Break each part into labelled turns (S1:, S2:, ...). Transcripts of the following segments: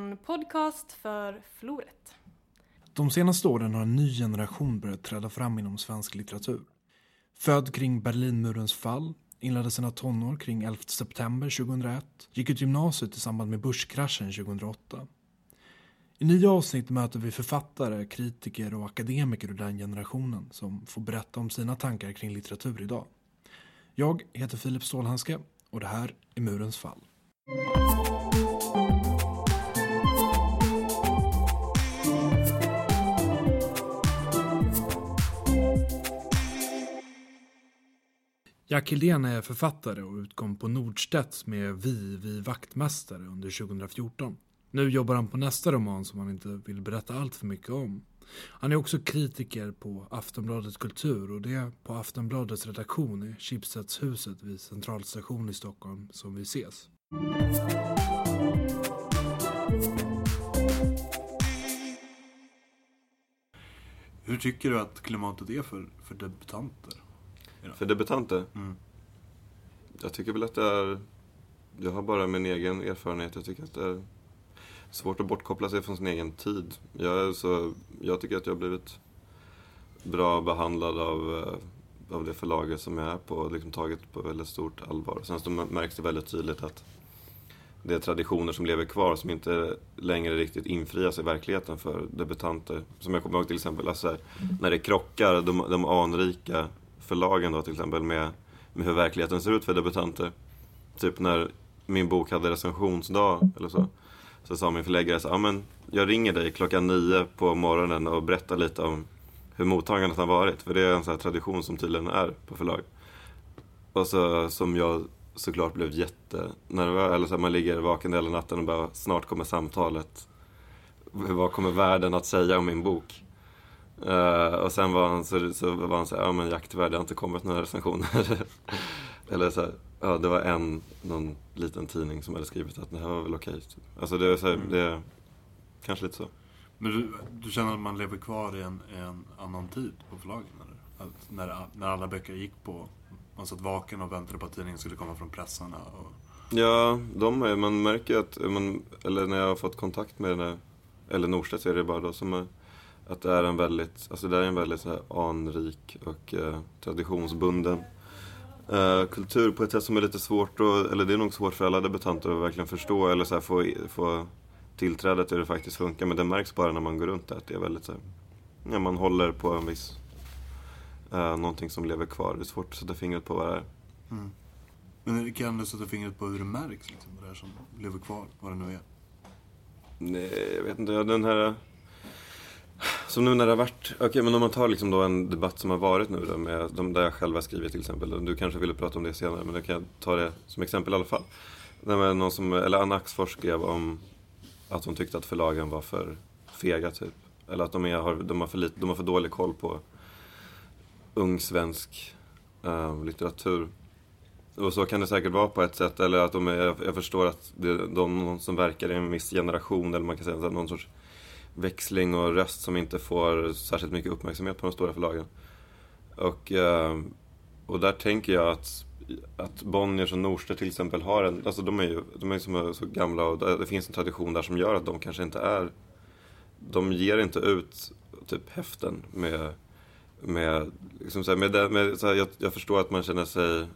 S1: en podcast för Floret.
S2: De senaste åren har en ny generation börjat träda fram inom svensk litteratur. Född kring Berlinmurens fall, inledde sina tonår kring 11 september 2001, gick ut gymnasiet i samband med börskraschen 2008. I nya avsnitt möter vi författare, kritiker och akademiker ur den generationen som får berätta om sina tankar kring litteratur idag. Jag heter Filip Stålhandske och det här är Murens fall. Jack Hildén är författare och utkom på Nordstedts med Vi, vi vaktmästare under 2014. Nu jobbar han på nästa roman som han inte vill berätta allt för mycket om. Han är också kritiker på Aftonbladet Kultur och det är på Aftonbladets redaktion i Schibstedtshuset vid Centralstation i Stockholm som vi ses. Hur tycker du att klimatet är för, för debutanter?
S3: För debutanter?
S2: Mm.
S3: Jag tycker väl att det är... Jag har bara min egen erfarenhet. Jag tycker att det är svårt att bortkoppla sig från sin egen tid. Jag, är så, jag tycker att jag har blivit bra behandlad av, eh, av det förlaget som jag är på och liksom tagit på väldigt stort allvar. Sen så märks det väldigt tydligt att det är traditioner som lever kvar som inte längre riktigt infrias i verkligheten för debutanter. Som jag kommer ihåg till exempel, alltså, när det krockar, de, de anrika förlagen då till exempel med, med hur verkligheten ser ut för debutanter. Typ när min bok hade recensionsdag eller så. Så sa min förläggare så ja men jag ringer dig klockan nio på morgonen och berättar lite om hur mottagandet har varit. För det är en sån här tradition som tydligen är på förlag. Och så som jag såklart blev jättenervös, eller så här, man ligger vaken hela natten och bara snart kommer samtalet. Vad kommer världen att säga om min bok? Uh, och sen var han så, så var han så här, ja men Jack tyvärr det har inte kommit några recensioner. Eller så här, ja det var en, någon liten tidning som hade skrivit att det här var väl okej. Typ. Alltså det är så här,
S2: Mm.
S3: det kanske lite så.
S2: Men du, du känner att man lever kvar i en, en annan tid på förlagen? Eller? Att när, när alla böcker gick på, man satt vaken och väntade på att tidningen skulle komma från pressarna? Och...
S3: Ja, de är, man märker ju att, man, eller när jag har fått kontakt med den här, eller Norstedt är det bara då som är, att det är en väldigt, alltså det är en väldigt så anrik och eh, traditionsbunden eh, kultur på ett sätt som är lite svårt att, eller det är nog svårt för alla debutanter att verkligen förstå eller så här, få, få tillträde till hur det faktiskt funkar. Men det märks bara när man går runt där att det är väldigt så här, ja, man håller på en viss, eh, någonting som lever kvar. Det är svårt att sätta fingret på vad det är.
S2: Mm. Men kan du sätta fingret på hur det märks, liksom, det där som lever kvar, vad det nu är?
S3: Nej, jag vet inte. Den här... Som nu när det har varit... Okej, men om man tar liksom då en debatt som har varit nu då med de där jag själv har skrivit till exempel. Du kanske ville prata om det senare, men jag kan ta det som exempel i alla fall. Det någon som, eller Anna Axfors skrev om att hon tyckte att förlagen var för fega typ. Eller att de, är, har, de, har, för lite, de har för dålig koll på ung svensk eh, litteratur. Och så kan det säkert vara på ett sätt. Eller att de är, jag förstår att det de som verkar i en viss generation. Eller man kan säga någon sorts växling och röst som inte får särskilt mycket uppmärksamhet på de stora förlagen. Och, eh, och där tänker jag att, att Bonniers och Norstedt till exempel har en, alltså de är ju de är som så gamla och det finns en tradition där som gör att de kanske inte är, de ger inte ut typ häften med, med, liksom så här, med, det- med så här, jag, jag förstår att man känner sig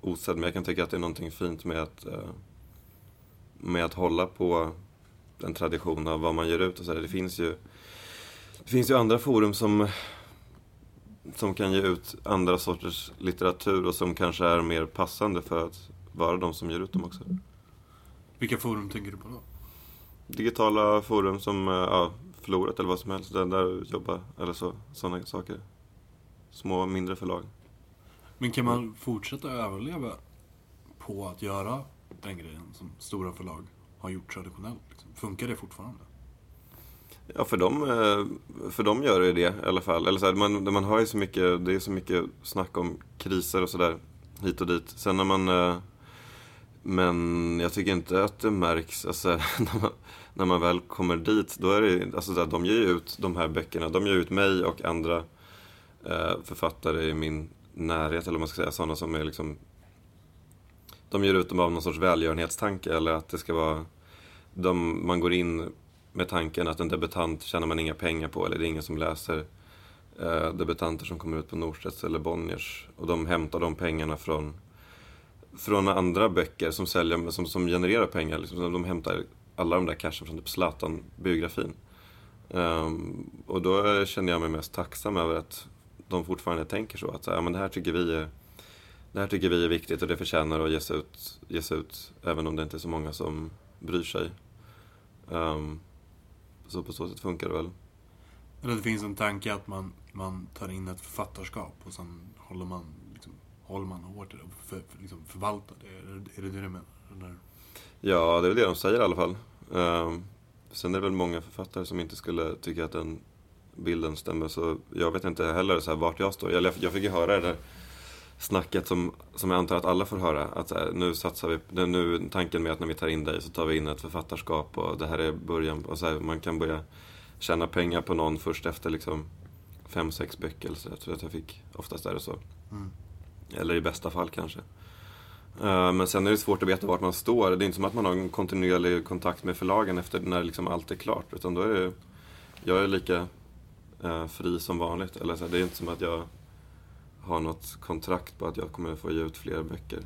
S3: osedd men jag kan tycka att det är någonting fint med att, eh, med att hålla på en tradition av vad man ger ut och så där. Det finns ju det finns ju andra forum som som kan ge ut andra sorters litteratur och som kanske är mer passande för att vara de som ger ut dem också.
S2: Vilka forum tänker du på då?
S3: Digitala forum som eh, ja, Floret eller vad som helst, där, där jobbar eller så, sådana saker. Små, mindre förlag.
S2: Men kan man fortsätta överleva på att göra den grejen som stora förlag har gjort traditionellt? Liksom? Funkar det fortfarande?
S3: Ja, för dem, eh, för dem gör det det i alla fall. Eller så här, man, man hör ju så mycket, det är så mycket snack om kriser och sådär hit och dit. Sen när man... Eh, men jag tycker inte att det märks, alltså, när, man, när man väl kommer dit, då är det alltså, så här, de ger ju ut de här böckerna, de ger ut mig och andra eh, författare i min närhet, eller vad man ska säga, sådana som är liksom... De ger ut dem av någon sorts välgörenhetstanke, eller att det ska vara de, man går in med tanken att en debutant tjänar man inga pengar på eller det är ingen som läser eh, debutanter som kommer ut på Norstedts eller Bonniers. Och de hämtar de pengarna från, från andra böcker som, säljer, som, som genererar pengar. Liksom. De hämtar alla de där cashen från typ Zlatan-biografin. Um, och då känner jag mig mest tacksam över att de fortfarande tänker så. Att så här, ja, men det här tycker vi är det här tycker vi är viktigt och det förtjänar att ges ut, ges ut även om det inte är så många som bryr sig. Um, så på så sätt funkar det väl.
S2: Eller det finns en tanke att man, man tar in ett författarskap och sen håller man, liksom, håller man hårt i det och för, för, liksom förvaltar det. Är, det. det du menar? Eller?
S3: Ja, det är väl det de säger i alla fall. Um, sen är det väl många författare som inte skulle tycka att den bilden stämmer. Så jag vet inte heller så här, vart jag står. Jag, jag fick ju höra det där snacket som, som jag antar att alla får höra. Att här, nu satsar vi, nu tanken med att när vi tar in dig så tar vi in ett författarskap och det här är början. Och så här, man kan börja tjäna pengar på någon först efter liksom fem, sex böcker. Så jag tror att jag fick, oftast är det så. Mm. Eller i bästa fall kanske. Uh, men sen är det svårt att veta vart man står. Det är inte som att man har en kontinuerlig kontakt med förlagen efter när liksom allt är klart. Utan då är det, jag är lika uh, fri som vanligt. Eller så här, det är inte som att jag har något kontrakt på att jag kommer få ge ut fler böcker.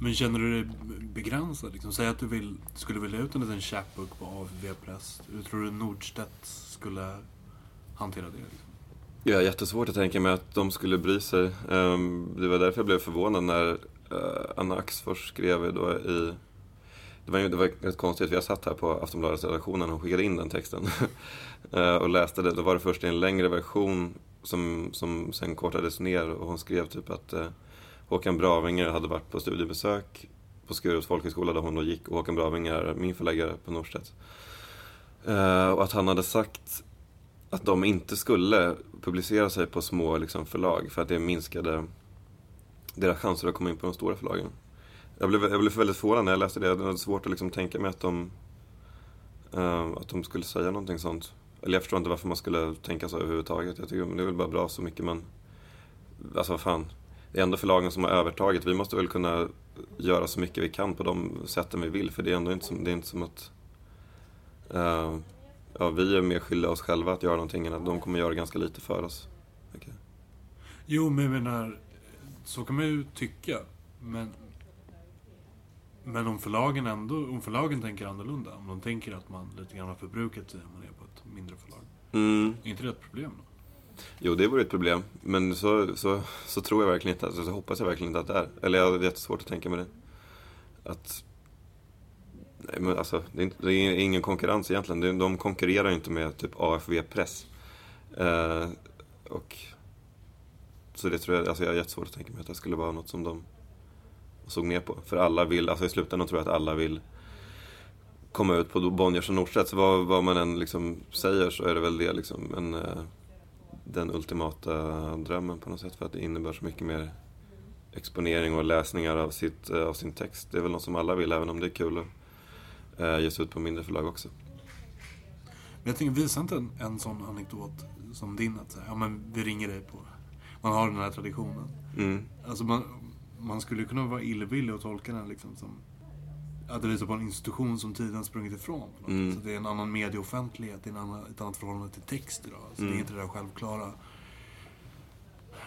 S2: Men känner du dig begränsad? Liksom? Säg att du vill, skulle vilja ut en liten chapbook på AFV Press. Hur tror du Nordstedt skulle hantera det? Liksom?
S3: Jag har jättesvårt att tänka mig att de skulle bry sig. Ehm, det var därför jag blev förvånad när eh, Anna Axfors skrev då i det var, det var rätt konstigt, för jag satt här på Aftonbladets redaktionen och skickade in den texten. Eh, och läste det. Då var det först i en längre version som, som sen kortades ner och hon skrev typ att eh, Håkan Bravinger hade varit på studiebesök på Skurups folkhögskola där hon då gick och Håkan Bravinger är min förläggare på Norstedts. Eh, och att han hade sagt att de inte skulle publicera sig på små liksom, förlag för att det minskade deras chanser att komma in på de stora förlagen. Jag blev, jag blev väldigt förvånad när jag läste det. Det var svårt att liksom tänka mig att de, eh, att de skulle säga någonting sånt. Eller jag förstår inte varför man skulle tänka så överhuvudtaget. Jag tycker det är väl bara bra så mycket men... Alltså vad fan. Det är ändå förlagen som har övertaget. Vi måste väl kunna göra så mycket vi kan på de sätten vi vill. För det är ändå inte som, det är inte som att... Uh, ja, vi är mer skyldiga oss själva att göra någonting än att de kommer göra ganska lite för oss. Okay.
S2: Jo, men jag menar... Så kan man ju tycka. Men... Men om förlagen ändå, om förlagen tänker annorlunda, om de tänker att man lite grann har förbrukat sig man är på ett mindre förlag. Mm. Är inte det ett problem då?
S3: Jo, det vore ett problem. Men så, så, så tror jag verkligen inte, alltså, så hoppas jag verkligen inte att det är. Eller jag har jättesvårt att tänka mig det. Att... Nej, men alltså, det är, inte, det är ingen konkurrens egentligen. De konkurrerar ju inte med typ AFV Press. Eh, och... Så det tror jag, alltså jag har jättesvårt att tänka mig att det skulle vara något som de såg ner på. För alla vill, alltså i slutändan tror jag att alla vill komma ut på Bonniers och Norstedts. Så vad, vad man än liksom säger så är det väl det liksom. En, eh, den ultimata drömmen på något sätt. För att det innebär så mycket mer exponering och läsningar av, sitt, eh, av sin text. Det är väl något som alla vill, även om det är kul att eh, ge sig ut på mindre förlag också.
S2: Men jag tänker, visa inte en, en sån anekdot som din, att säga, ja men vi ringer dig på... Man har den här traditionen. Mm. Alltså man, man skulle kunna vara illvillig och tolka den liksom som att det visar på en institution som tiden sprungit ifrån. Mm. Så det är en annan medieoffentlighet, det är en annan, ett annat förhållande till text idag. Så mm. det är mm. inte det där självklara.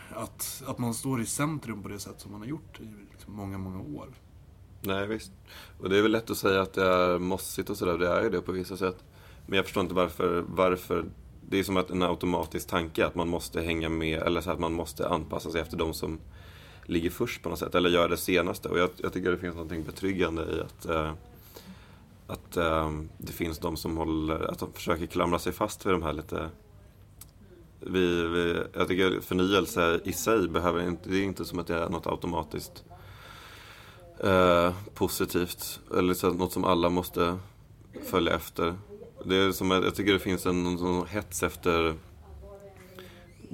S2: Att, att man står i centrum på det sätt som man har gjort i liksom många, många år.
S3: Nej, visst. Och det är väl lätt att säga att det är mossigt och sådär. Det är ju det på vissa sätt. Men jag förstår inte varför, varför det är som att en automatisk tanke att man måste hänga med, eller så att man måste anpassa sig efter de som ligger först på något sätt, eller gör det senaste. Och jag, jag tycker det finns något betryggande i att, eh, att eh, det finns de som håller, att de försöker klamra sig fast vid de här lite vi, vi, jag tycker förnyelse i sig behöver inte, det är inte som att det är något automatiskt eh, positivt. Eller så något som alla måste följa efter. Det är som, jag tycker det finns en någon hets efter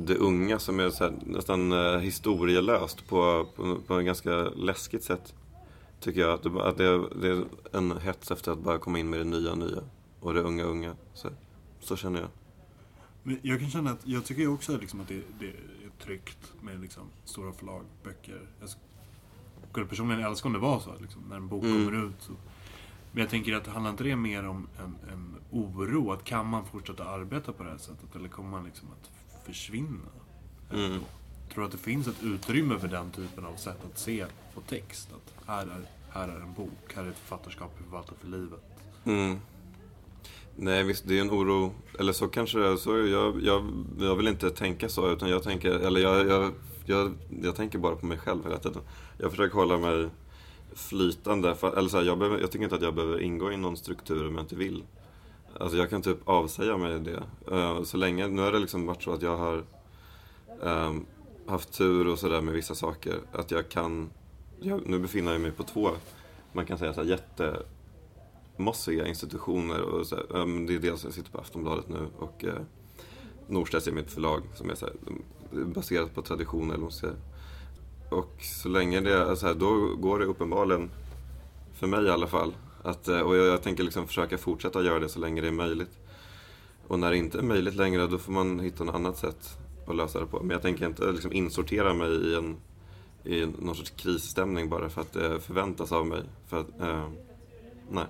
S3: det unga som är så här, nästan eh, historielöst på, på, på en ganska läskigt sätt. Tycker jag att, det, att det, är, det, är, en hets efter att bara komma in med det nya nya och det unga unga. Så, så känner jag.
S2: Men jag kan känna att, jag tycker också liksom att det, det är tryggt med liksom stora förlag, böcker. Jag skulle personligen älska om det var så, liksom, när en bok mm. kommer ut. Så Men jag tänker att handlar inte det mer om en, en oro? Att kan man fortsätta arbeta på det här sättet? Eller kommer man liksom att försvinna?
S3: Mm.
S2: Tror att det finns ett utrymme för den typen av sätt att se på text? Att här är, här är en bok, här är ett författarskap vi förvaltar för livet.
S3: Mm. Nej, visst, det är en oro. Eller så kanske det är. Så jag, jag, jag vill inte tänka så, utan jag tänker, eller jag, jag, jag, jag tänker bara på mig själv hela tiden. Jag försöker hålla mig flytande. För, eller så här, jag, behöver, jag tycker inte att jag behöver ingå i någon struktur om jag inte vill. Alltså jag kan typ avsäga mig det. Eh, så länge, nu har det liksom varit så att jag har um, haft tur och sådär med vissa saker. Att jag kan, jag, nu befinner jag mig på två, man kan säga så här, jättemossiga institutioner. Och så här, um, det är dels jag sitter på Aftonbladet nu och uh, Norstedts är mitt förlag som är så här, baserat på traditioner. Eller säga. Och så länge det är så här, då går det uppenbarligen, för mig i alla fall, att, eh, och jag, jag tänker liksom försöka fortsätta göra det så länge det är möjligt. Och när det inte är möjligt längre, då får man hitta något annat sätt att lösa det på. Men jag tänker inte eh, liksom insortera mig i en i någon sorts krisstämning bara för att det förväntas av mig. För att, eh, nej.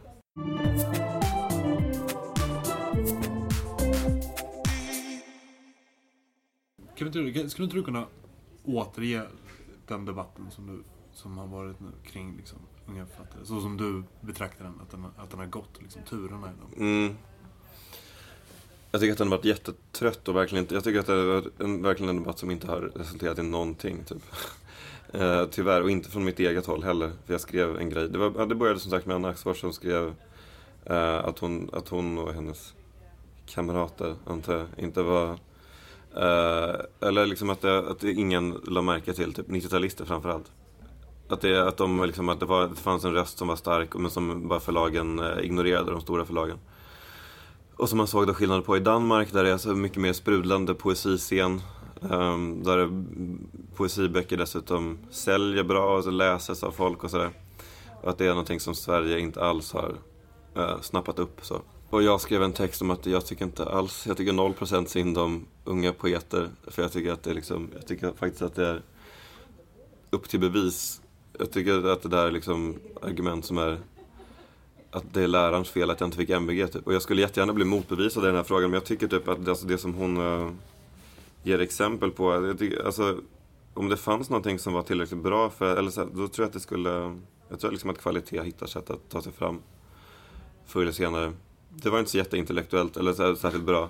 S2: Kan inte, skulle inte du kunna återge den debatten som, du, som har varit nu kring liksom, unga författare? Så som du betraktar den, att den, att den har gått, liksom, turerna i den.
S3: Mm. Jag tycker att den har varit jättetrött och verkligen inte, jag tycker att det är en, verkligen en debatt som inte har resulterat i någonting. Typ. eh, tyvärr, och inte från mitt eget håll heller. För jag skrev en grej, det, var, det började som sagt med Anna Axfors som skrev eh, att, hon, att hon och hennes kamrater, antar jag, inte var Eh, eller liksom att, det, att det ingen la märke till, typ 90-talister framförallt. Att, det, att, de, liksom, att det, var, det fanns en röst som var stark men som bara förlagen eh, ignorerade, de stora förlagen. Och som man såg då skillnad på i Danmark där det är så mycket mer sprudlande poesiscen. Um, där poesiböcker dessutom säljer bra och läses av folk och sådär. Och att det är någonting som Sverige inte alls har uh, snappat upp. så. Och jag skrev en text om att jag tycker inte alls, jag tycker 0% synd om unga poeter. För jag tycker att det är liksom, jag tycker faktiskt att det är upp till bevis. Jag tycker att det där är liksom argument som är att det är lärarens fel att jag inte fick MVG typ. Och jag skulle jättegärna bli motbevisad i den här frågan men jag tycker typ att det, alltså det som hon äh, ger exempel på, jag tycker, alltså om det fanns någonting som var tillräckligt bra för, eller så, då tror jag att det skulle, jag tror liksom att kvalitet hittar sätt att ta sig fram förr eller senare. Det var inte så jätteintellektuellt eller så särskilt bra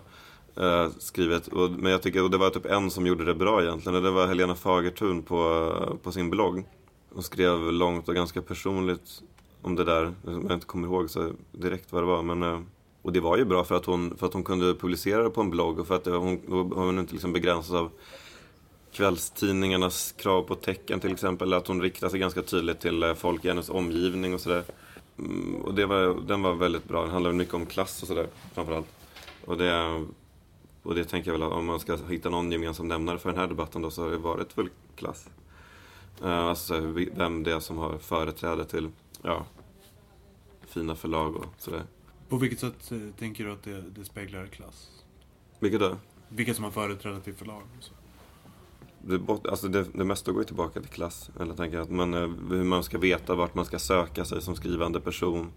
S3: äh, skrivet. Och, men jag tycker, och det var typ en som gjorde det bra egentligen. Och det var Helena Fagertun på, på sin blogg. Hon skrev långt och ganska personligt om det där. Jag inte kommer ihåg så direkt vad det var. Men, eh, och det var ju bra för att, hon, för att hon kunde publicera det på en blogg. Och för att eh, hon, hon inte liksom begränsas av kvällstidningarnas krav på tecken till exempel. Att hon riktar sig ganska tydligt till eh, folk i hennes omgivning och sådär. Mm, och det var, den var väldigt bra. Den handlade mycket om klass och sådär framförallt. Och det, och det tänker jag väl att om man ska hitta någon gemensam nämnare för den här debatten då så har det varit väl klass. Uh, alltså vem det är som har företräde till ja, fina förlag och sådär.
S2: På vilket sätt eh, tänker du att det, det speglar klass?
S3: Vilket då?
S2: Vilka som har företräde till förlag? Så.
S3: Det, alltså det, det mesta går ju tillbaka till klass. Eller tänker att man, eh, hur man ska veta vart man ska söka sig som skrivande person.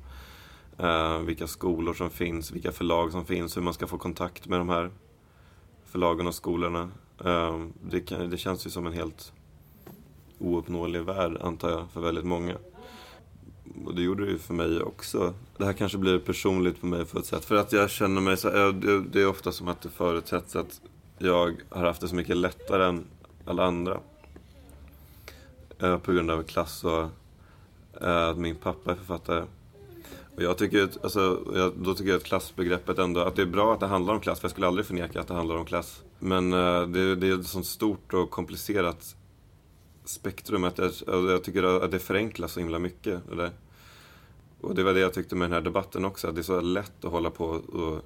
S3: Uh, vilka skolor som finns, vilka förlag som finns, hur man ska få kontakt med de här förlagen och skolorna. Uh, det, kan, det känns ju som en helt ouppnåelig värld, antar jag, för väldigt många. Och det gjorde det ju för mig också. Det här kanske blir personligt för mig på ett sätt. För att jag känner mig så det, det är ofta som att det förutsätts att jag har haft det så mycket lättare än alla andra. Eh, på grund av klass och eh, att min pappa är författare. Och jag tycker, alltså, jag, då tycker jag att klassbegreppet ändå, att det är bra att det handlar om klass, för jag skulle aldrig förneka att det handlar om klass. Men eh, det, det, är ett sånt stort och komplicerat spektrum att jag, alltså, jag tycker att det förenklas så himla mycket. Eller? Och det var det jag tyckte med den här debatten också, att det är så lätt att hålla på och,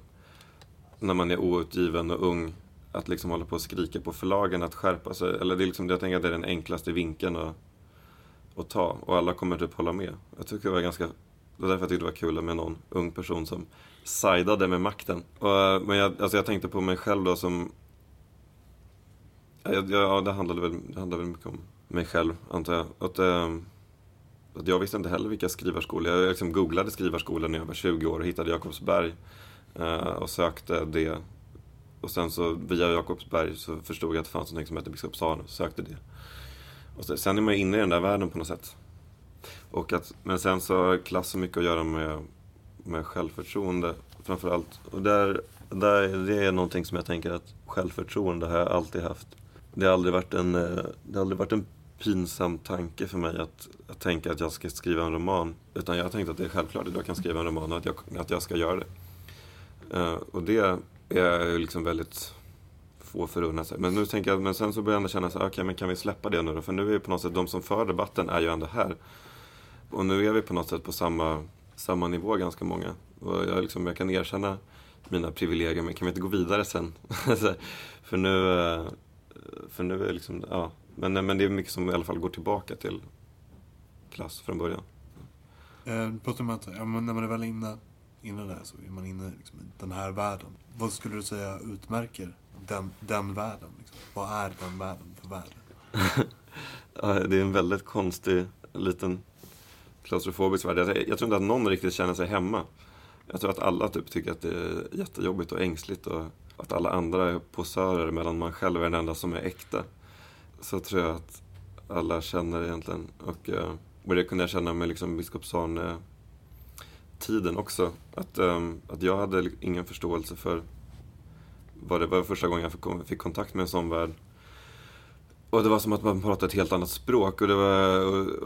S3: när man är outgiven och ung, att liksom hålla på och skrika på förlagen att skärpa sig. Eller det är liksom, jag tänker att det är den enklaste vinkeln att, att ta. Och alla kommer typ hålla med. Jag tycker det var ganska det var därför jag tyckte det var kul med någon ung person som sidade med makten. Och, men jag, alltså jag tänkte på mig själv då som... Ja, ja det, handlade väl, det handlade väl mycket om mig själv, antar jag. Att, äh, att jag visste inte heller vilka skrivarskolor. Jag liksom googlade skrivarskolor när jag var 20 år och hittade Jakobsberg. Eh, och sökte det. Och sen så via Jakobsberg så förstod jag att det fanns något som hette Biskopsarne och sökte det. Och så, sen är man ju inne i den där världen på något sätt. Och att, men sen så har klass så mycket att göra med, med självförtroende framförallt. Och där, där, det är någonting som jag tänker att självförtroende har jag alltid haft. Det har aldrig varit en, eh, det har aldrig varit en pinsam tanke för mig att, att tänka att jag ska skriva en roman. Utan jag har tänkt att det är självklart att jag kan skriva en roman och att jag, att jag ska göra det. Uh, och det är liksom väldigt få förunnat. sig. Men nu tänker jag, men sen så börjar jag ändå känna så okej okay, men kan vi släppa det nu då? För nu är ju på något sätt, de som för debatten är ju ändå här. Och nu är vi på något sätt på samma, samma nivå ganska många. Och jag, liksom, jag kan erkänna mina privilegier, men kan vi inte gå vidare sen? för nu, eh, för nu är liksom, ja. Men, men det är mycket som i alla fall går tillbaka till klass från början.
S2: Du pratar om att ja, när man är väl inne, inne där så är man inne liksom, i den här världen. Vad skulle du säga utmärker den, den världen? Liksom? Vad är den världen för värld?
S3: ja, det är en väldigt konstig liten klaustrofobisk värld. Jag, jag tror inte att någon riktigt känner sig hemma. Jag tror att alla typ tycker att det är jättejobbigt och ängsligt och att alla andra är posörer medan man själv är den enda som är äkta. Så tror jag att alla känner egentligen. Och, eh, och det kunde jag känna med liksom Biskopsson-tiden också. Att, ehm, att jag hade ingen förståelse för vad det var första gången jag fick kontakt med en sån värld. Och det var som att man pratade ett helt annat språk och det var,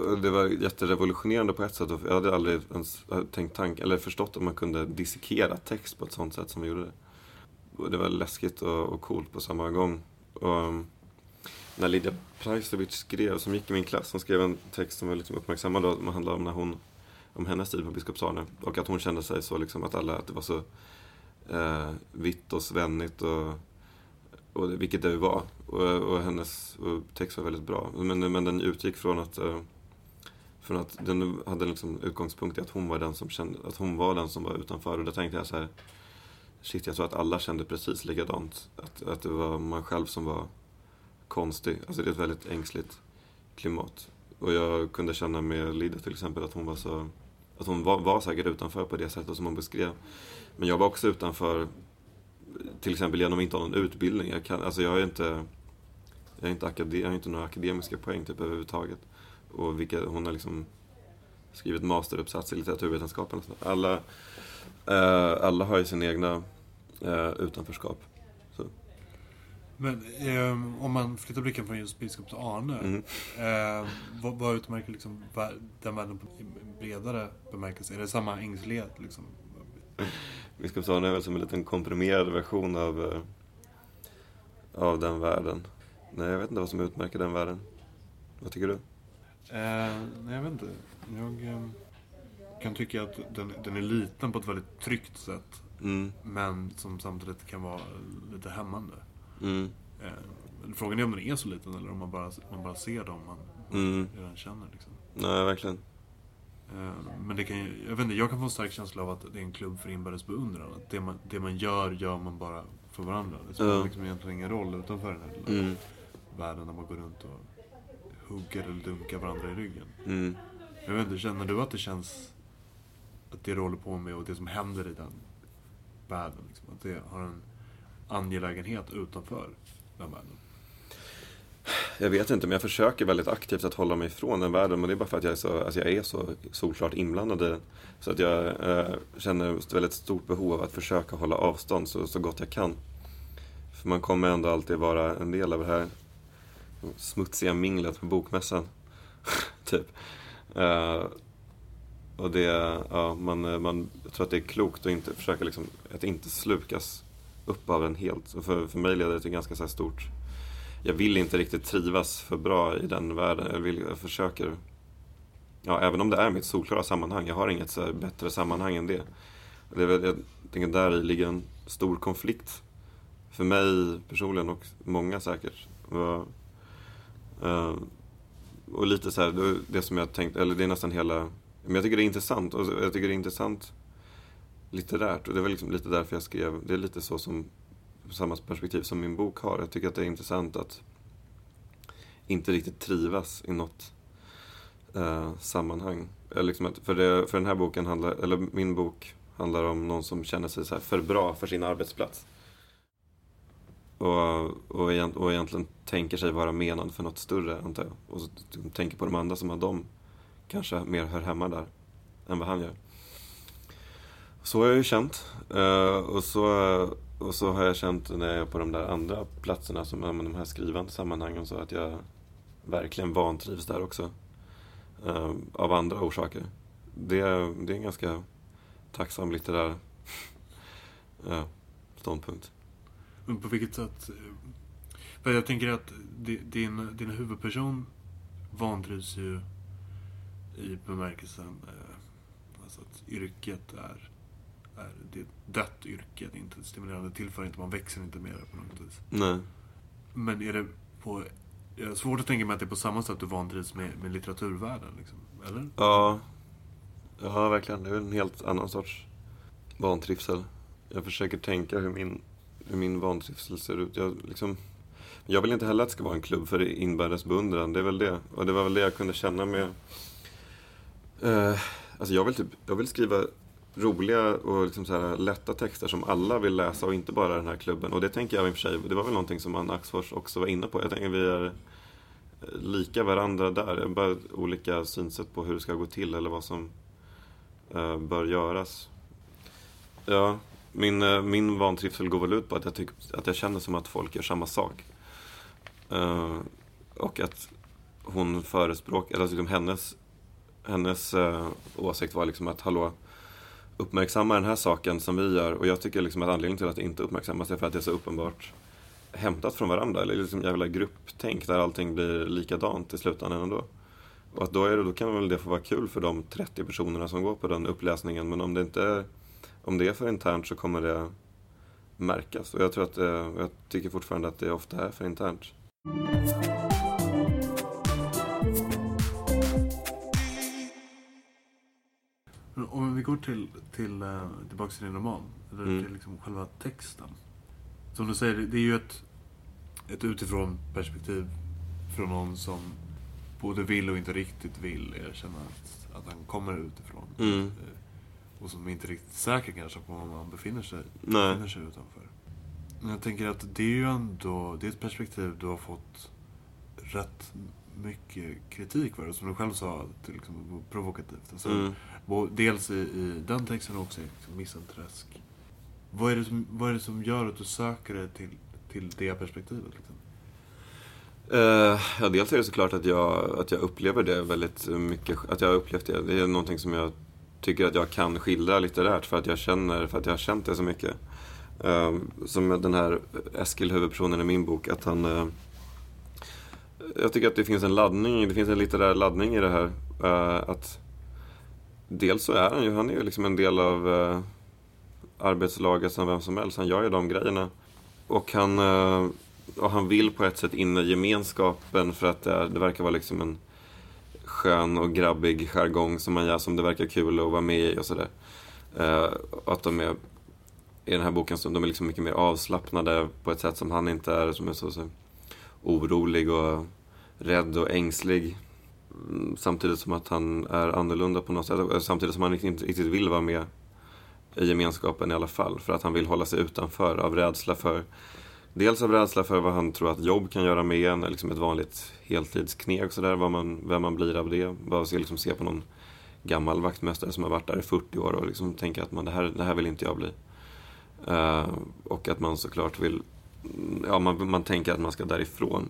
S3: och det var jätterevolutionerande på ett sätt. Jag hade aldrig ens eh, tänkt tank, eller förstått att man kunde dissekera text på ett sånt sätt som vi gjorde det. Och det var läskigt och, och coolt på samma gång. Och, ehm, när Lydia Prajsovic skrev, som gick i min klass, hon skrev en text som var liksom uppmärksammad då, som handlade om när hon, om hennes tid på Biskopsarne. Och att hon kände sig så liksom att alla, att det var så eh, vitt och svennigt och och det, vilket det var. Och, och hennes och text var väldigt bra. Men, men den utgick från att, eh, från att den hade liksom utgångspunkt i att hon var den som kände, att hon var den som var utanför. Och då tänkte jag så här, shit jag tror att alla kände precis likadant. Att, att det var man själv som var konstig. Alltså det är ett väldigt ängsligt klimat. Och jag kunde känna med Lida till exempel att hon var så, att hon var, var säkert utanför på det sättet som hon beskrev. Men jag var också utanför till exempel genom att inte ha någon utbildning. Jag, kan, alltså jag har inte, jag har inte, akade, jag har inte några akademiska poäng typ överhuvudtaget. Och vilka, hon har liksom skrivit masteruppsats i litteraturvetenskapen. Alla, eh, alla har ju sina egna eh, utanförskap.
S2: Men eh, om man flyttar blicken från just biskops Arne. Mm. Eh, vad, vad utmärker liksom den världen på bredare bemärkelse? Är det samma ängslighet? Liksom?
S3: Biskopsson är väl som en liten komprimerad version av, eh, av den världen. Nej, jag vet inte vad som utmärker den världen. Vad tycker du?
S2: Eh, nej, jag vet inte. Jag eh, kan tycka att den, den är liten på ett väldigt tryggt sätt. Mm. Men som samtidigt kan vara lite hämmande. Mm. Eh, frågan är om den är så liten eller om man bara, man bara ser dem man, man mm. redan känner. Liksom.
S3: Nej, verkligen.
S2: Eh, men det kan ju, jag vet inte, jag kan få en stark känsla av att det är en klubb för inbördes beundran. Att det man, det man gör, gör man bara för varandra. Det spelar uh. liksom egentligen ingen roll utanför den här lilla mm. världen när man går runt och hugger eller dunkar varandra i ryggen. Mm. Jag vet inte, känner du att det känns att det du håller på med och det som händer i den världen, liksom, att det har en angelägenhet utanför den världen?
S3: Jag vet inte, men jag försöker väldigt aktivt att hålla mig ifrån den världen. Men det är bara för att jag är så, alltså jag är så solklart inblandad i den. Så att jag eh, känner ett väldigt stort behov av att försöka hålla avstånd så, så gott jag kan. För man kommer ändå alltid vara en del av det här smutsiga minglet på bokmässan. typ. Eh, och det, ja, man, eh, man, jag tror att det är klokt att inte försöka liksom, att inte slukas upp av den helt. Och för, för mig leder det till ganska så stort jag vill inte riktigt trivas för bra i den världen. Jag, vill, jag försöker, ja, även om det är mitt solklara sammanhang. Jag har inget så bättre sammanhang än det. det är väl, jag tänker där i ligger en stor konflikt. För mig personligen och många säkert. Och, eh, och lite så här, det som jag tänkt, eller det är nästan hela, men jag tycker det är intressant. Och jag tycker det är intressant litterärt. Och det var liksom lite därför jag skrev, det är lite så som samma perspektiv som min bok har. Jag tycker att det är intressant att inte riktigt trivas i något eh, sammanhang. Liksom att, för, det, för den här boken handlar, eller min bok handlar om någon som känner sig så för bra för sin arbetsplats. Och, och, och egentligen tänker sig vara menad för något större, antar jag. Och så tänker på de andra som att de kanske mer hör hemma där än vad han gör. Så har jag ju känt. Uh, och, så, och så har jag känt när jag är på de där andra platserna, som de här skrivande sammanhangen, så att jag verkligen vantrivs där också. Uh, av andra orsaker. Det, det är en ganska tacksam litterär uh, ståndpunkt.
S2: Men på vilket sätt? För jag tänker att din, din huvudperson vantrivs ju i bemärkelsen alltså att yrket är, är det är ett dött yrke, det är inte stimulerande, det tillför inte, man växer inte mer på något vis.
S3: Nej.
S2: Men är det på jag har svårt att tänka mig att det är på samma sätt du vantrivs med, med litteraturvärlden. Liksom. Eller?
S3: Ja. ja, verkligen. Det är en helt annan sorts vantrivsel. Jag försöker tänka hur min, hur min vantrivsel ser ut. Jag, liksom, jag vill inte heller att det ska vara en klubb för inbördes beundran. Det är väl det. Och det var väl det jag kunde känna med... Eh, alltså jag vill, typ, jag vill skriva roliga och liksom så här lätta texter som alla vill läsa och inte bara den här klubben. Och det tänker jag i och för sig, det var väl någonting som Anna Axfors också var inne på. Jag tänker vi är eh, lika varandra där. Bara olika synsätt på hur det ska gå till eller vad som uh, bör göras. Ja, min, uh, min vantrivsel går väl ut på att jag, tyck, att jag känner som att folk gör samma sak. Uh, och att hon förespråkar, alltså liksom hennes, hennes åsikt var liksom att hallå, uppmärksamma den här saken som vi gör. Och jag tycker liksom att anledningen till att det inte uppmärksammas är för att det är så uppenbart hämtat från varandra. Eller liksom jävla grupptänk där allting blir likadant i slutändan ändå. Och att då, är det, då kan väl det få vara kul för de 30 personerna som går på den uppläsningen. Men om det inte är, om det är för internt så kommer det märkas. Och jag tror att det, jag tycker fortfarande att det ofta är för internt.
S2: Går till, till, uh, tillbaka till din roman, eller mm. till liksom själva texten. Som du säger, det är ju ett, ett utifrån perspektiv från någon som både vill och inte riktigt vill erkänna att, att han kommer utifrån.
S3: Mm. Eh,
S2: och som inte riktigt säker kanske på var man befinner sig,
S3: Nej.
S2: befinner sig utanför. Men jag tänker att det är ju ändå, det är ett perspektiv du har fått rätt mycket kritik för. Som du själv sa, till liksom, provokativt. Alltså,
S3: mm.
S2: Dels i, i den texten och också i liksom, Missenträsk. Vad är, det som, vad är det som gör att du söker dig till, till det perspektivet? Liksom?
S3: Uh, ja, dels är det såklart att jag, att jag upplever det väldigt mycket. Att jag har upplevt det. Det är någonting som jag tycker att jag kan skildra litterärt för att jag känner, för att jag har känt det så mycket. Uh, som den här Eskil, huvudpersonen i min bok, att han... Uh, jag tycker att det finns en laddning, det finns en litterär laddning i det här. att Dels så är han ju, han är ju liksom en del av eh, arbetslaget som vem som helst. Han gör ju de grejerna. Och han, eh, och han vill på ett sätt in i gemenskapen för att det, det verkar vara liksom en skön och grabbig jargong som man gör som det verkar kul att vara med i och sådär. Eh, att de är i den här boken så de är liksom mycket mer avslappnade på ett sätt som han inte är, som är så, så orolig och rädd och ängslig. Samtidigt som att han är annorlunda på något sätt. Samtidigt som han inte riktigt vill vara med i gemenskapen i alla fall. För att han vill hålla sig utanför av rädsla för Dels av rädsla för vad han tror att jobb kan göra med en, liksom ett vanligt heltidskneg sådär, man, vem man blir av det. Bara se, liksom, se på någon gammal vaktmästare som har varit där i 40 år och liksom tänka att man, det, här, det här vill inte jag bli. Uh, och att man såklart vill, ja man, man tänker att man ska därifrån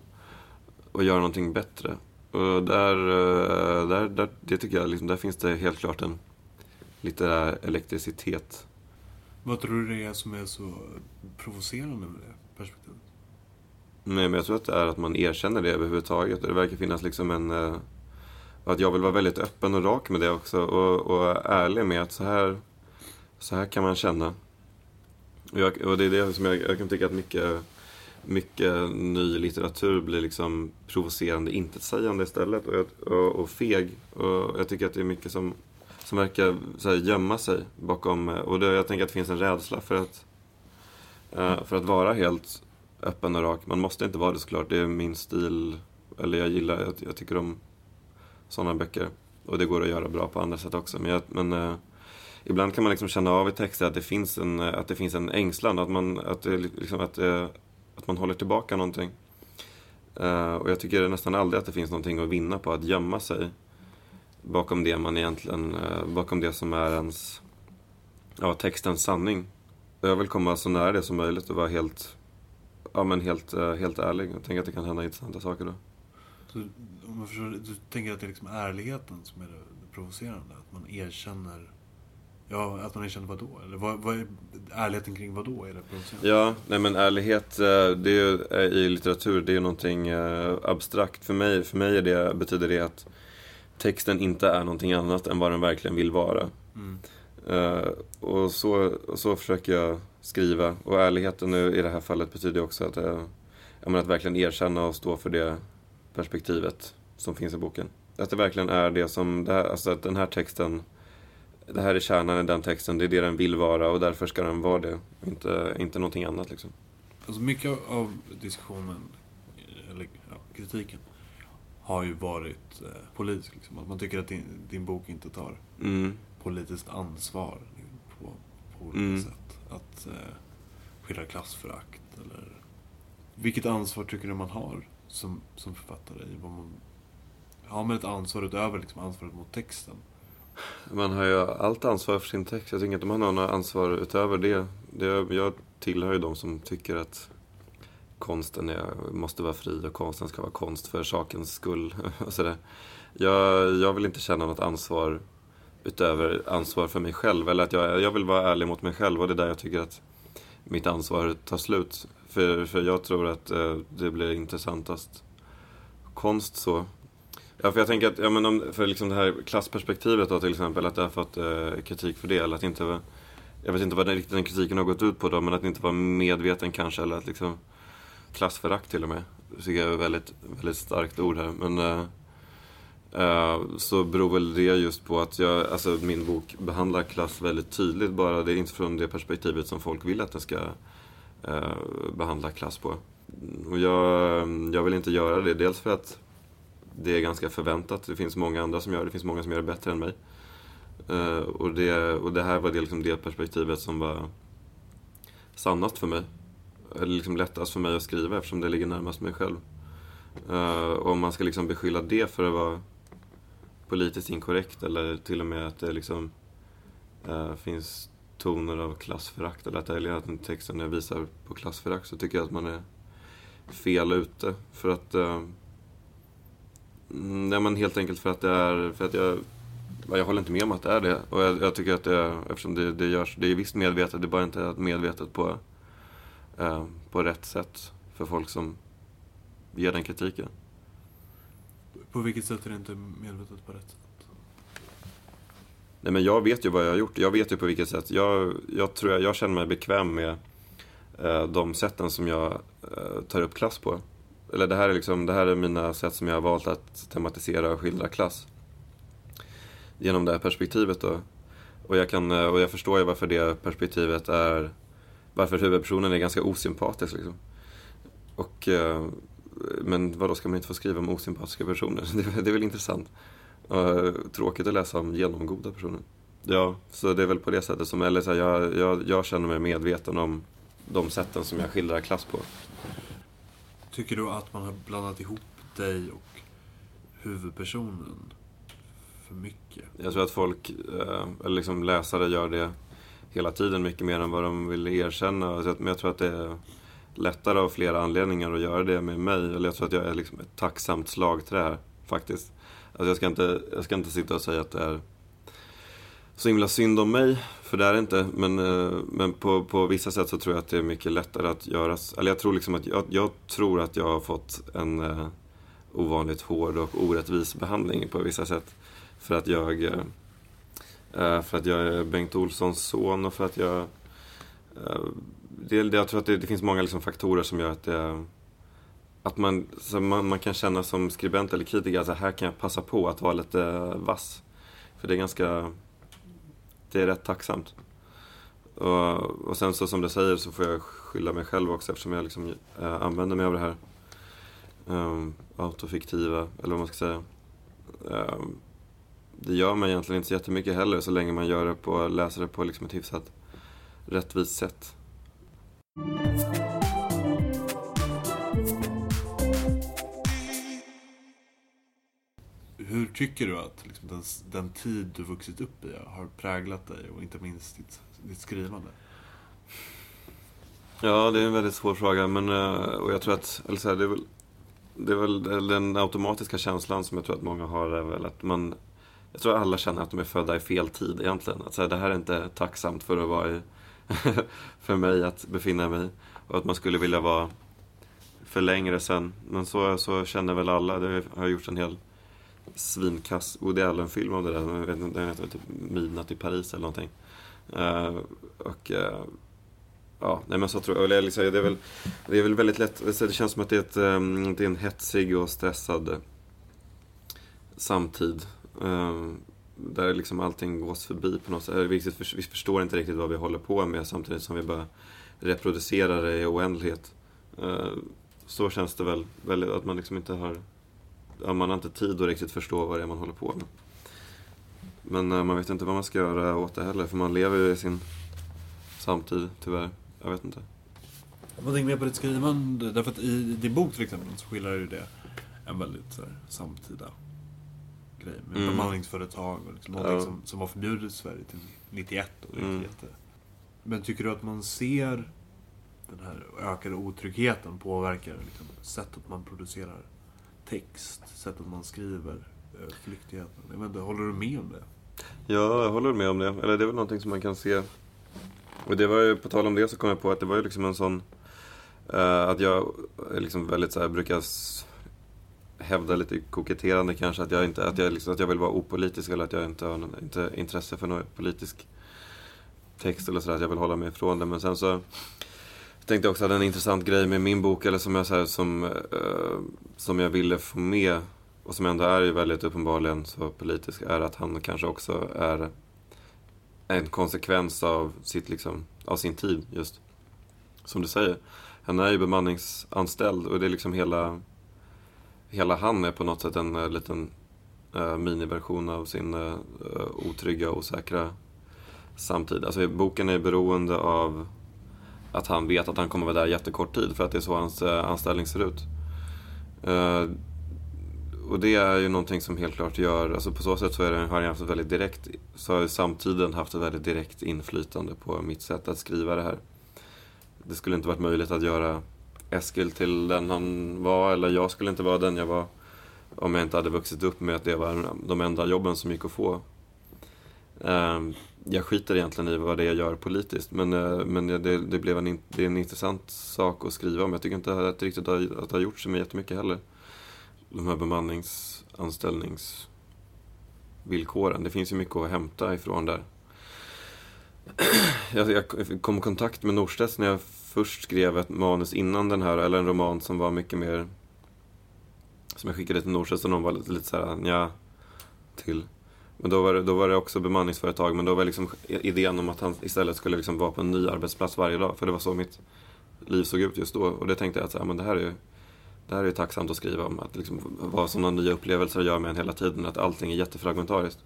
S3: och göra någonting bättre. Och där, uh, där, där det tycker jag, liksom, där finns det helt klart en litterär elektricitet.
S2: Vad tror du det är som är så provocerande med det perspektivet?
S3: Nej, men jag tror att det är att man erkänner det överhuvudtaget. Det verkar finnas liksom en... Uh, att jag vill vara väldigt öppen och rak med det också. Och, och ärlig med att så här, så här kan man känna. Och, jag, och det är det som jag, jag kan tycka att mycket, mycket ny litteratur blir liksom provocerande intetsägande istället. Och, och, och feg. Och jag tycker att det är mycket som som verkar så här, gömma sig bakom, eh, och det, jag tänker att det finns en rädsla för att, uh, för att vara helt öppen och rak. Man måste inte vara det såklart, det är min stil, eller jag gillar, jag, jag tycker om sådana böcker. Och det går att göra bra på andra sätt också. Men, jag, men eh, ibland kan man liksom känna av i texter att det finns en, att det finns en ängslan. Att man, att det, liksom, att, att man håller tillbaka någonting. Uh, och jag tycker nästan aldrig att det finns någonting att vinna på att gömma sig bakom det man egentligen, uh, bakom det som är ens, ja, textens sanning. Jag vill komma så nära det som möjligt och vara helt, ja men helt, uh, helt ärlig. Jag tänker att det kan hända intressanta saker då.
S2: Så, om jag förstår, du tänker att det är liksom ärligheten som är det, det provocerande? Att man erkänner Ja, att man erkänner vad då? Eller vad, vad är ärligheten kring vad då är det provocerande?
S3: Ja, nej men ärlighet det är ju, i litteratur, det är någonting abstrakt. För mig, för mig det, betyder det att texten inte är någonting annat än vad den verkligen vill vara. Mm. Och, så, och så försöker jag skriva. Och ärligheten nu i det här fallet betyder också att, uh, menar, att verkligen erkänna och stå för det perspektivet som finns i boken. Att det verkligen är det som, det här, alltså att den här texten, det här är kärnan i den texten, det är det den vill vara och därför ska den vara det. Inte, inte någonting annat liksom.
S2: Alltså mycket av diskussionen, eller ja, kritiken, har ju varit eh, politisk. Liksom. Att man tycker att din, din bok inte tar mm. politiskt ansvar på, på olika mm. sätt. Att eh, skildra klassförakt eller... Vilket ansvar tycker du man har som, som författare i vad man... Har man ett ansvar utöver liksom, ansvaret mot texten?
S3: Man har ju allt ansvar för sin text. Jag tycker inte man har något ansvar utöver det. det jag tillhör ju de som tycker att konsten är, måste vara fri och konsten ska vara konst för sakens skull. så Jag, jag vill inte känna något ansvar utöver ansvar för mig själv. Eller att jag, jag vill vara ärlig mot mig själv och det är där jag tycker att mitt ansvar tar slut. För, för jag tror att eh, det blir intressantast konst så. Ja, för jag tänker att, ja, men om, för liksom det här klassperspektivet då till exempel, att det har fått eh, kritik för det. Eller att inte, jag vet inte vad den, den kritiken har gått ut på då, men att inte vara medveten kanske. Eller att liksom, klassförakt till och med. Det tycker jag är ett väldigt, väldigt starkt ord här. Men, eh, eh, så beror väl det just på att jag, alltså, min bok behandlar klass väldigt tydligt. Bara det är inte från det perspektivet som folk vill att den ska eh, behandla klass på. Och jag, jag vill inte göra det. Dels för att det är ganska förväntat. Det finns många andra som gör det. Det finns många som gör det bättre än mig. Eh, och, det, och det här var det, liksom det perspektivet som var sannast för mig eller liksom lättast för mig att skriva eftersom det ligger närmast mig själv. Uh, och om man ska liksom beskylla det för att vara politiskt inkorrekt eller till och med att det liksom uh, finns toner av klassförakt eller att, eller att texten visar på klassförakt så tycker jag att man är fel ute. För att Nej men helt enkelt för att det är, för att jag jag håller inte med om att det är det. Och jag, jag tycker att det, eftersom det, det görs, det är visst medvetet, det är bara inte medvetet på eh, på rätt sätt för folk som ger den kritiken.
S2: På vilket sätt är det inte medvetet på rätt sätt?
S3: Nej men jag vet ju vad jag har gjort. Jag vet ju på vilket sätt. Jag, jag tror jag, jag känner mig bekväm med eh, de sätten som jag eh, tar upp klass på. Eller det här, är liksom, det här är mina sätt som jag har valt att tematisera och skildra klass. Genom det här perspektivet då. Och jag, kan, och jag förstår ju varför det perspektivet är varför huvudpersonen är ganska osympatisk. Liksom. Och, eh, men vad då ska man inte få skriva om osympatiska personer? Det, det är väl intressant. Och tråkigt att läsa om genomgoda personer. Ja, så det är väl på det sättet som, eller så här, jag, jag, jag känner mig medveten om de sätten som jag skildrar klass på.
S2: Tycker du att man har blandat ihop dig och huvudpersonen för mycket?
S3: Jag tror att folk, eh, eller liksom läsare gör det hela tiden mycket mer än vad de vill erkänna. Men jag tror att det är lättare av flera anledningar att göra det med mig. Eller jag tror att jag är liksom ett tacksamt slagträ här, faktiskt. Alltså jag, ska inte, jag ska inte sitta och säga att det är så himla synd om mig, för det är det inte. Men, eh, men på, på vissa sätt så tror jag att det är mycket lättare att göra. Eller jag tror liksom att jag, jag tror att jag har fått en eh, ovanligt hård och orättvis behandling på vissa sätt. För att jag Eh, eh för att jag är Bengt Olssons son och för att jag... Eh, det, jag tror att det, det finns många liksom faktorer som gör att det, att man, man, man, kan känna som skribent eller kritiker att här kan jag passa på att vara lite vass. För det är ganska... Det är rätt tacksamt. Och, och sen så som du säger så får jag skylla mig själv också eftersom jag liksom, äh, använder mig av det här um, autofiktiva, eller vad man ska säga. Um, det gör man egentligen inte så jättemycket heller så länge man gör det på, läser det på liksom ett hyfsat rättvist sätt.
S4: Hur tycker du att liksom, den, den tid du vuxit upp i har präglat dig och inte minst ditt, ditt skrivande?
S3: Ja, det är en väldigt svår fråga. Men, eh, och jag tror att, eller så här, det, är väl, det är väl den automatiska känslan som jag tror att många har. Är väl att man, jag tror alla känner att de är födda i fel tid egentligen. Att så här, det här är inte tacksamt för att vara i, för mig att befinna mig Och att man skulle vilja vara för längre sen. Men så, så känner väl alla. Det har gjorts en hel svinkass Woody Allen-film om det där. Jag vet inte, den heter typ Midnatt i Paris eller någonting. Uh, och uh, ja, nej men så tror jag. Eller liksom, det, är väl, det är väl väldigt lätt. Alltså, det känns som att det är, ett, ehm, det är en hetsig och stressad samtid. Ehm, där liksom allting gås förbi på något sätt. Vi, vi förstår inte riktigt vad vi håller på med samtidigt som vi bara reproducerar det i oändlighet. Eh, så känns det väl, att man liksom inte har ja, man har inte tid att riktigt förstå vad det är man håller på med. Men äh, man vet inte vad man ska göra åt det heller, för man lever ju i sin samtid, tyvärr. Jag vet inte.
S4: Vad tänker mer på ditt skrivande? Därför att i din bok till exempel så skildrar ju det en väldigt så här, samtida grej med mm. bemanningsföretag och liksom, någonting ja. som, som var förbjudet i Sverige till 91 och mm. jätte... Men tycker du att man ser den här ökade otryggheten påverkar liksom, sättet man producerar text, sättet man skriver, eh, flyktigheten. Jag vet inte, håller du med om det?
S3: Ja, jag håller med om det. Eller det är väl någonting som man kan se. Och det var ju, på tal om det så kom jag på att det var ju liksom en sån... Uh, att jag liksom väldigt så här, brukar hävda lite koketterande kanske att jag, inte, att, jag liksom, att jag vill vara opolitisk eller att jag inte har inte intresse för någon politisk text eller sådär. Att jag vill hålla mig ifrån det. Men sen så tänkte också att en intressant grej med min bok, eller som jag, så här, som, uh, som jag ville få med och som ändå är ju väldigt uppenbarligen så politisk, är att han kanske också är en konsekvens av, sitt, liksom, av sin tid just. Som du säger, han är ju bemanningsanställd och det är liksom hela, hela han är på något sätt en uh, liten uh, miniversion av sin uh, otrygga och osäkra samtid. Alltså boken är beroende av att han vet att han kommer vara där jättekort tid för att det är så hans eh, anställning ser ut. Eh, och det är ju någonting som helt klart gör, alltså på så sätt så är det, har jag haft ett väldigt direkt, så har samtiden haft ett väldigt direkt inflytande på mitt sätt att skriva det här. Det skulle inte varit möjligt att göra Eskil till den han var, eller jag skulle inte vara den jag var om jag inte hade vuxit upp med att det var de enda jobben som gick att få. Ehm, jag skiter egentligen i vad det är jag gör politiskt. Men, eh, men det, det, blev en, det är en intressant sak att skriva om. Jag tycker inte att det riktigt har, att det har gjort sig med jättemycket heller. De här bemanningsanställningsvillkoren. Det finns ju mycket att hämta ifrån där. Jag, jag kom i kontakt med Norstedts när jag först skrev ett manus innan den här, eller en roman som var mycket mer... Som jag skickade till Norstedts och de var lite, lite såhär, ja till. Men då var, det, då var det också bemanningsföretag, men då var liksom idén om att han istället skulle liksom vara på en ny arbetsplats varje dag. För det var så mitt liv såg ut just då. Och det tänkte jag att så här, men det här är ju det här är tacksamt att skriva om. Att liksom, vad sådana nya upplevelser gör med en hela tiden. Att allting är jättefragmentariskt.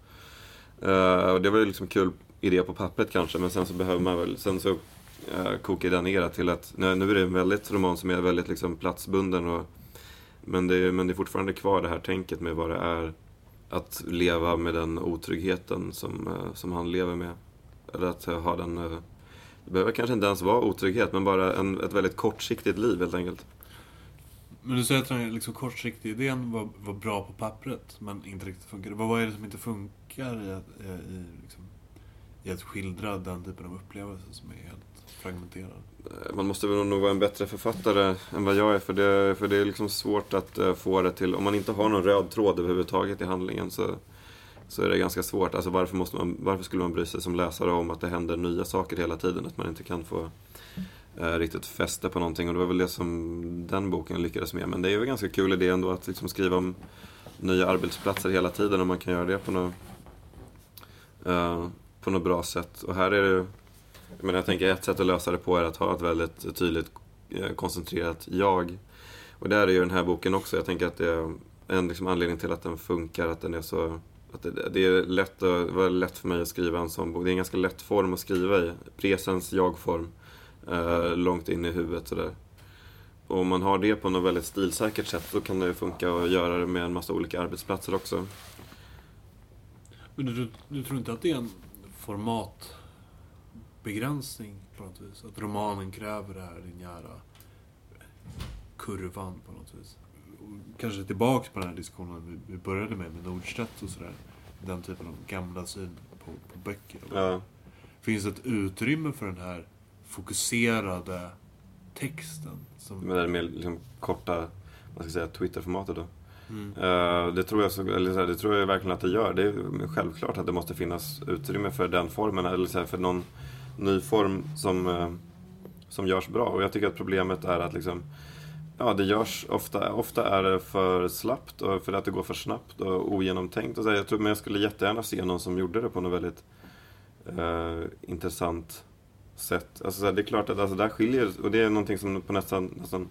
S3: Uh, och det var ju liksom kul idé på pappret kanske, men sen så behöver man väl, sen så uh, kokar det ner till att, nu, nu är det en väldigt roman som är väldigt liksom platsbunden och men det, men det är fortfarande kvar det här tänket med vad det är att leva med den otryggheten som, eh, som han lever med. Eller att eh, ha den... Eh, det behöver kanske inte ens vara otrygghet, men bara en, ett väldigt kortsiktigt liv helt enkelt.
S4: Men du säger att den liksom kortsiktiga idén var, var bra på pappret, men inte riktigt funkar. Vad är det som inte funkar i, i, liksom, i att skildra den typen av upplevelser som är helt fragmenterad?
S3: Eh, man måste väl nog vara en bättre författare än vad jag är. För det, för det är liksom svårt att eh, få det till... Om man inte har någon röd tråd överhuvudtaget i handlingen så, så är det ganska svårt. Alltså varför, måste man, varför skulle man bry sig som läsare om att det händer nya saker hela tiden? Att man inte kan få eh, riktigt fäste på någonting. Och det var väl det som den boken lyckades med. Men det är ju en ganska kul idé ändå att liksom skriva om nya arbetsplatser hela tiden. Om man kan göra det på något, eh, på något bra sätt. Och här är det men jag tänker ett sätt att lösa det på är att ha ett väldigt tydligt eh, koncentrerat jag. Och där är ju den här boken också. Jag tänker att det, är en liksom anledning till att den funkar, att den är så att det, det är lätt, att, var lätt för mig att skriva en sån bok. Det är en ganska lätt form att skriva i. Presens jag-form. Eh, långt in i huvudet sådär. Och om man har det på något väldigt stilsäkert sätt då kan det ju funka att göra det med en massa olika arbetsplatser också.
S2: Men du, du, du tror inte att det är en format formatbegränsning på något vis? Att romanen kräver det här linjära kurvan på något vis? Kanske tillbaks på den här diskussionen vi- började med, med Nordstedt och sådär. Den typen av gamla syn på, på böcker.
S3: Ja.
S2: Finns det ett utrymme för den här fokuserade texten? Som,
S3: Med det mer liksom korta, vad ska jag säga, Twitter-formatet då.
S2: mm.
S3: Eh, det, tror jag så, eller så här, det tror jag verkligen att det gör. Det är självklart att det måste finnas utrymme för den formen, eller så här, för någon ny form som, eh, som görs bra. Och jag tycker att problemet är att liksom, ja, det görs ofta, ofta är det för slappt och för att det går för snabbt och ogenomtänkt. Och så här, jag tror, men jag skulle jättegärna se någon som gjorde det på något väldigt eh, intressant sätt. Alltså, så här, det är klart att alltså, där skiljer, och det är någonting som på nästan, nästan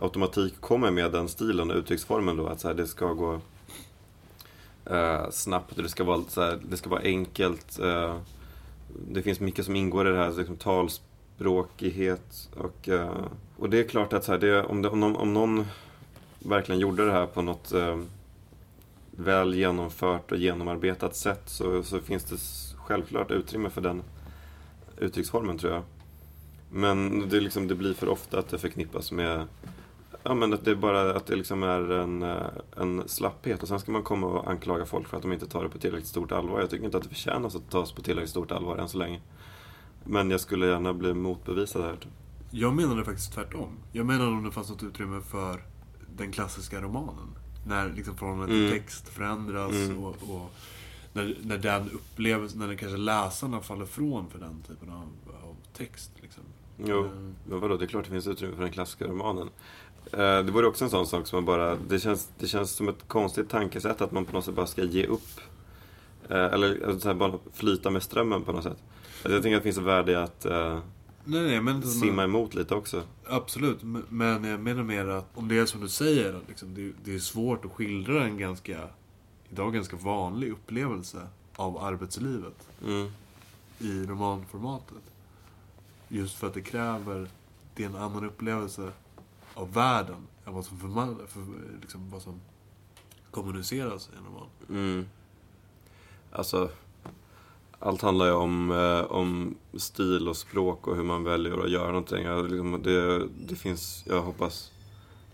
S3: automatik kommer med den stilen och uttrycksformen då. Att så här, det ska gå eh, snabbt och det ska vara, så här, det ska vara enkelt. Eh, det finns mycket som ingår i det här, liksom, talspråkighet och, eh, och det är klart att så här, det, om, det, om, någon, om någon verkligen gjorde det här på något eh, väl genomfört och genomarbetat sätt så, så finns det självklart utrymme för den uttrycksformen tror jag. Men det, liksom, det blir för ofta att det förknippas med Ja men att det är bara att det liksom är en, eh, en slapphet och sen ska man komma och anklaga folk för att de inte tar det på tillräckligt stort allvar. Jag tycker inte att det förtjänas att tas på tillräckligt stort allvar än så länge. Men jag skulle gärna bli motbevisad här.
S2: Jag menade faktiskt tvärtom. Jag menade om det fanns något utrymme för den klassiska romanen. När liksom förhållandet till
S3: Mm.
S2: text förändras
S3: Mm.
S2: och, och när, när den upplevelsen, när kanske läsarna faller från för den typen av, av text. Liksom.
S3: Jo,
S2: Eh,
S3: men vadå, det är klart det finns utrymme för den klassiska romanen. Eh, Det vore också en sån sak som man bara, det känns, det känns som ett konstigt tankesätt att man på något sätt bara ska ge upp. Eh, Eller alltså, så här, bara flyta med strömmen på något sätt. Alltså, Jag tänker att det finns ett värde i att eh,
S2: Nej, nej, men
S3: simma emot lite också.
S2: Absolut, men- men jag menar mer att om det är som du säger, att liksom, det, det är svårt att skildra en ganska, idag ganska vanlig upplevelse av arbetslivet
S3: Mm.
S2: i romanformatet. Just för att det kräver, det är en annan upplevelse av världen än vad som, för, för, liksom, vad som kommuniceras i en roman.
S3: Mm. Alltså, allt handlar ju om, eh, om stil och språk och hur man väljer att göra någonting. Jag, liksom, det, det finns, jag hoppas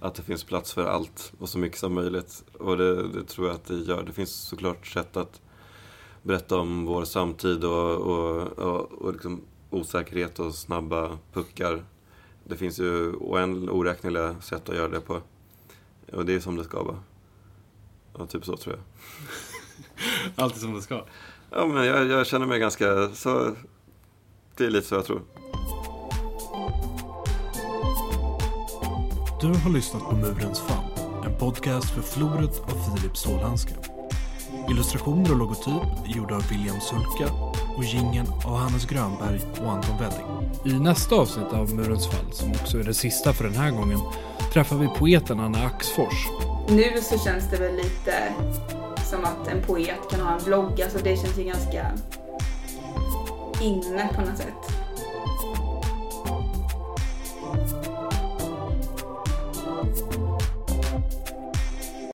S3: att det finns plats för allt och så mycket som möjligt. Och det, det tror jag att det gör. Det finns såklart sätt att berätta om vår samtid och, och, och, och liksom osäkerhet och snabba puckar. Det finns ju oräkneliga sätt att göra det på. Och det är som det ska vara. Ja, typ så tror jag.
S2: Alltid som det ska.
S3: Ja, men jag, jag känner mig ganska så... Det är lite så jag tror.
S5: Du har lyssnat på Murens fall, en podcast för Floret av Filip Stålhandske. Illustrationer och logotyp gjorda av William Sulka och jingeln av Hannes Grönberg och Anton Wedding. I nästa avsnitt av Murens fall, som också är det sista för den här gången, träffar vi poeten Anna Axfors.
S6: Nu så känns det väl lite som att en poet kan ha en blogg. Alltså det känns ju ganska inne på något sätt.